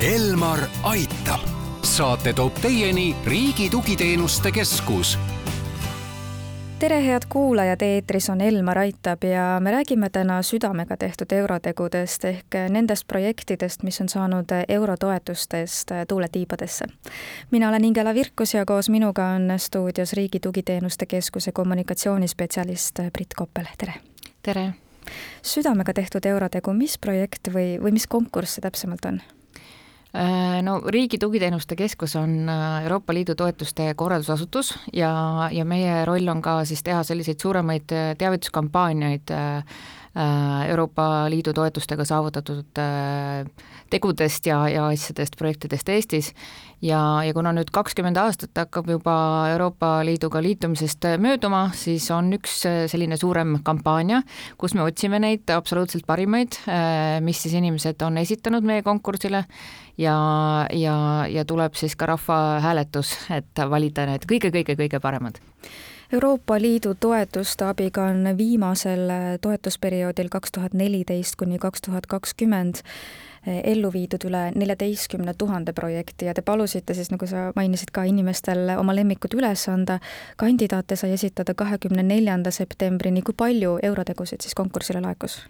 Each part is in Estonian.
Elmar aitab. saate toob teieni Riigi Tugiteenuste Keskus tere, head kuulajad, eetris on Elmar Aitab ja me räägime täna südamega tehtud eurotegudest ehk nendest projektidest, mis on saanud eurotoetustest tuule tiibadesse. mina olen Ingela Virkus ja koos minuga on stuudios Riigi Tugiteenuste Keskuse kommunikatsioonispetsialist Brit Koppel, tere! tere! südamega tehtud eurotegu, mis projekt või, või mis konkurss see täpsemalt on? Äh, no Riigi Tugiteenuste Keskus on äh, Euroopa Liidu toetuste korraldusasutus ja, ja meie roll on ka siis teha selliseid suuremaid äh, teavituskampaaniaid Euroopa Liidu toetustega saavutatud tegudest ja, ja asjadest, projektidest Eestis. Ja, ja kuna nüüd kakskümmend aastat hakkab juba Euroopa Liiduga liitumisest mööduma, siis on üks selline suurem kampaania, kus me otsime neid absoluutselt parimaid, mis siis inimesed on esitanud meie konkursile. Ja, ja, ja tuleb siis ka rahvahääletus, et valida need kõige-kõige-kõige paremad Euroopa Liidu toetuste abiga on viimasel toetusperioodil kaks tuhat neliteist kuni kaks tuhat kakskümmend ellu viidud üle neljateistkümne tuhande projekti ja te palusite siis, nagu sa mainisid ka, inimestel oma lemmikud üles anda. kandidaate sai esitada kahekümne neljanda septembrini, kui palju eurotegusid siis konkursile laekus?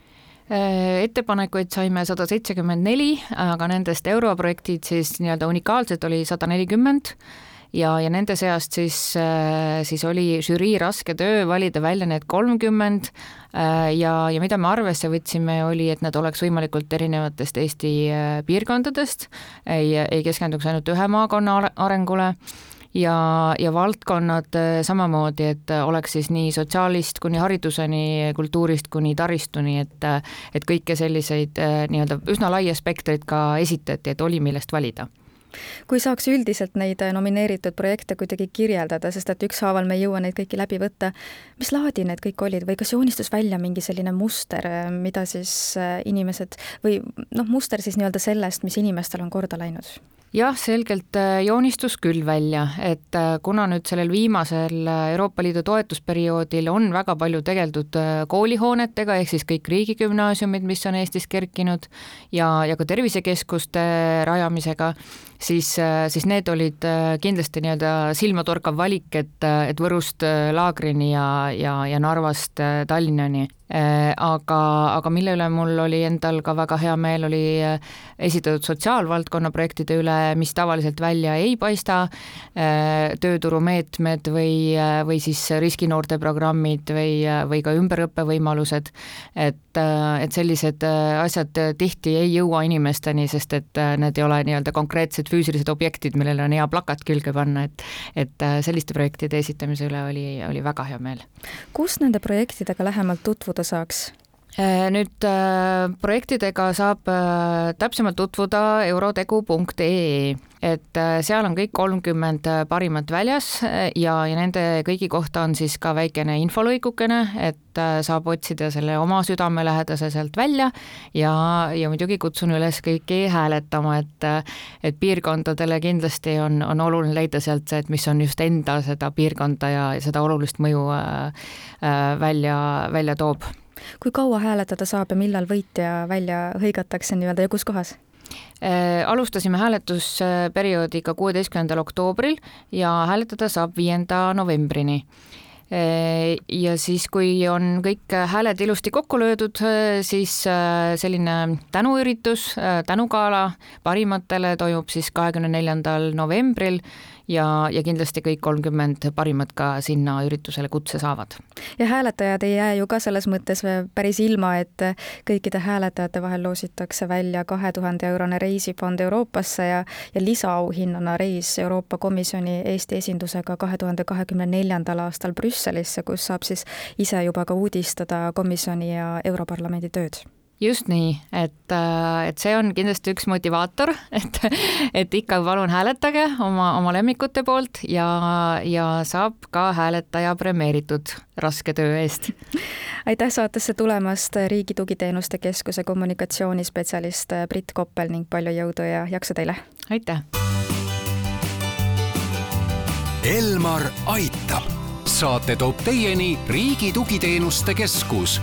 Äh, ettepanekuid saime sada seitsekümmend neli, aga nendest europrojektid siis nii-öelda unikaalsed oli sada nelikümmend ja, ja nende seast siis, äh, siis oli žürii raske töö valida välja need kolmkümmend äh, ja, ja mida me arvesse võtsime, oli, et nad oleks võimalikult erinevatest Eesti äh, piirkondadest, ei, ei keskenduks ainult ühe maakonna arengule ja, ja valdkonnad samamoodi, et oleks siis nii sotsiaalist kuni hariduseni, kultuurist kuni taristuni, et et kõike selliseid nii-öelda üsna laia spektrit ka esitati, et oli, millest valida kui saaks üldiselt neid äh, nomineeritud projekte kuidagi kirjeldada, sest et ükshaaval me ei jõua neid kõiki läbi võtta, mis laadi need kõik olid või kas joonistus välja mingi selline muster, äh, mida siis äh, inimesed või noh, muster siis nii-öelda sellest, mis inimestel on korda läinud? Jah, selgelt joonistus küll välja, et kuna nüüd sellel viimasel Euroopa Liidu toetusperioodil on väga palju tegeldud koolihoonetega, ehk siis kõik riigigümnaasiumid, mis on Eestis kerkinud ja, ja ka tervisekeskuste rajamisega, siis, äh, siis need olid äh, kindlasti nii-öelda silmatorkav valik, et, äh, et Võrust Laagrini ja, ja, ja Narvast Tallinnani. Äh, aga, aga mille üle mul oli endal ka väga hea meel, oli äh, esitatud sotsiaalvaldkonna projektide üle, mis tavaliselt välja ei paista, äh, tööturumeetmed või, või siis riskinoorte programmid või, või ka ümberõppevõimalused, et, et sellised asjad tihti ei jõua inimesteni, sest et need ei ole nii-öelda konkreetsed füüsilised objektid, millele on hea plakat külge panna, et et selliste projektide esitamise üle oli, oli väga hea meel. kus nende projektidega lähemalt tutvuda tutvuda saaks? Äh, nüüd äh, projektidega saab äh, täpsemalt tutvuda eurotegu.ee, et seal on kõik kolmkümmend parimat väljas ja, ja nende kõigi kohta on siis ka väikene infolõigukene, et saab otsida selle oma südamelähedase sealt välja ja, ja muidugi kutsun üles kõiki hääletama, et et piirkondadele kindlasti on, on oluline leida sealt see, et mis on just enda seda piirkonda ja seda olulist mõju välja, välja toob kui kaua hääletada saab ja millal võitja välja hõigatakse nii-öelda ja kus kohas? Äh, alustasime hääletusperioodiga kuueteistkümnendal oktoobril ja hääletada saab viienda novembrini ja siis, kui on kõik hääled ilusti kokku löödud, äh, siis selline tänuüritus, tänugala parimatele toimub siis kahekümne neljandal novembril ja, ja kindlasti kõik kolmkümmend parimat ka sinna üritusele kutse saavad. ja hääletajad ei jää ju ka selles mõttes päris ilma, et kõikide hääletajate vahel loositakse välja kahe tuhande eurone reisifond Euroopasse ja, ja lisaauhinnana reis Euroopa Komisjoni Eesti esindusega kahe tuhande kahekümne neljandal aastal Brüsselisse, kus saab siis ise juba ka uudistada komisjoni ja Europarlamendi tööd just nii, et, äh, et see on kindlasti üks motivaator, et, et ikka palun hääletage oma, oma lemmikute poolt ja, ja saab ka hääletaja premeeritud raske töö eest. aitäh saatesse tulemast, Riigi Tugiteenuste Keskuse kommunikatsioonispetsialist Brit Koppel ning palju jõudu ja jaksu teile! aitäh! Elmar aitab, saate toob teieni Riigi Tugiteenuste Keskus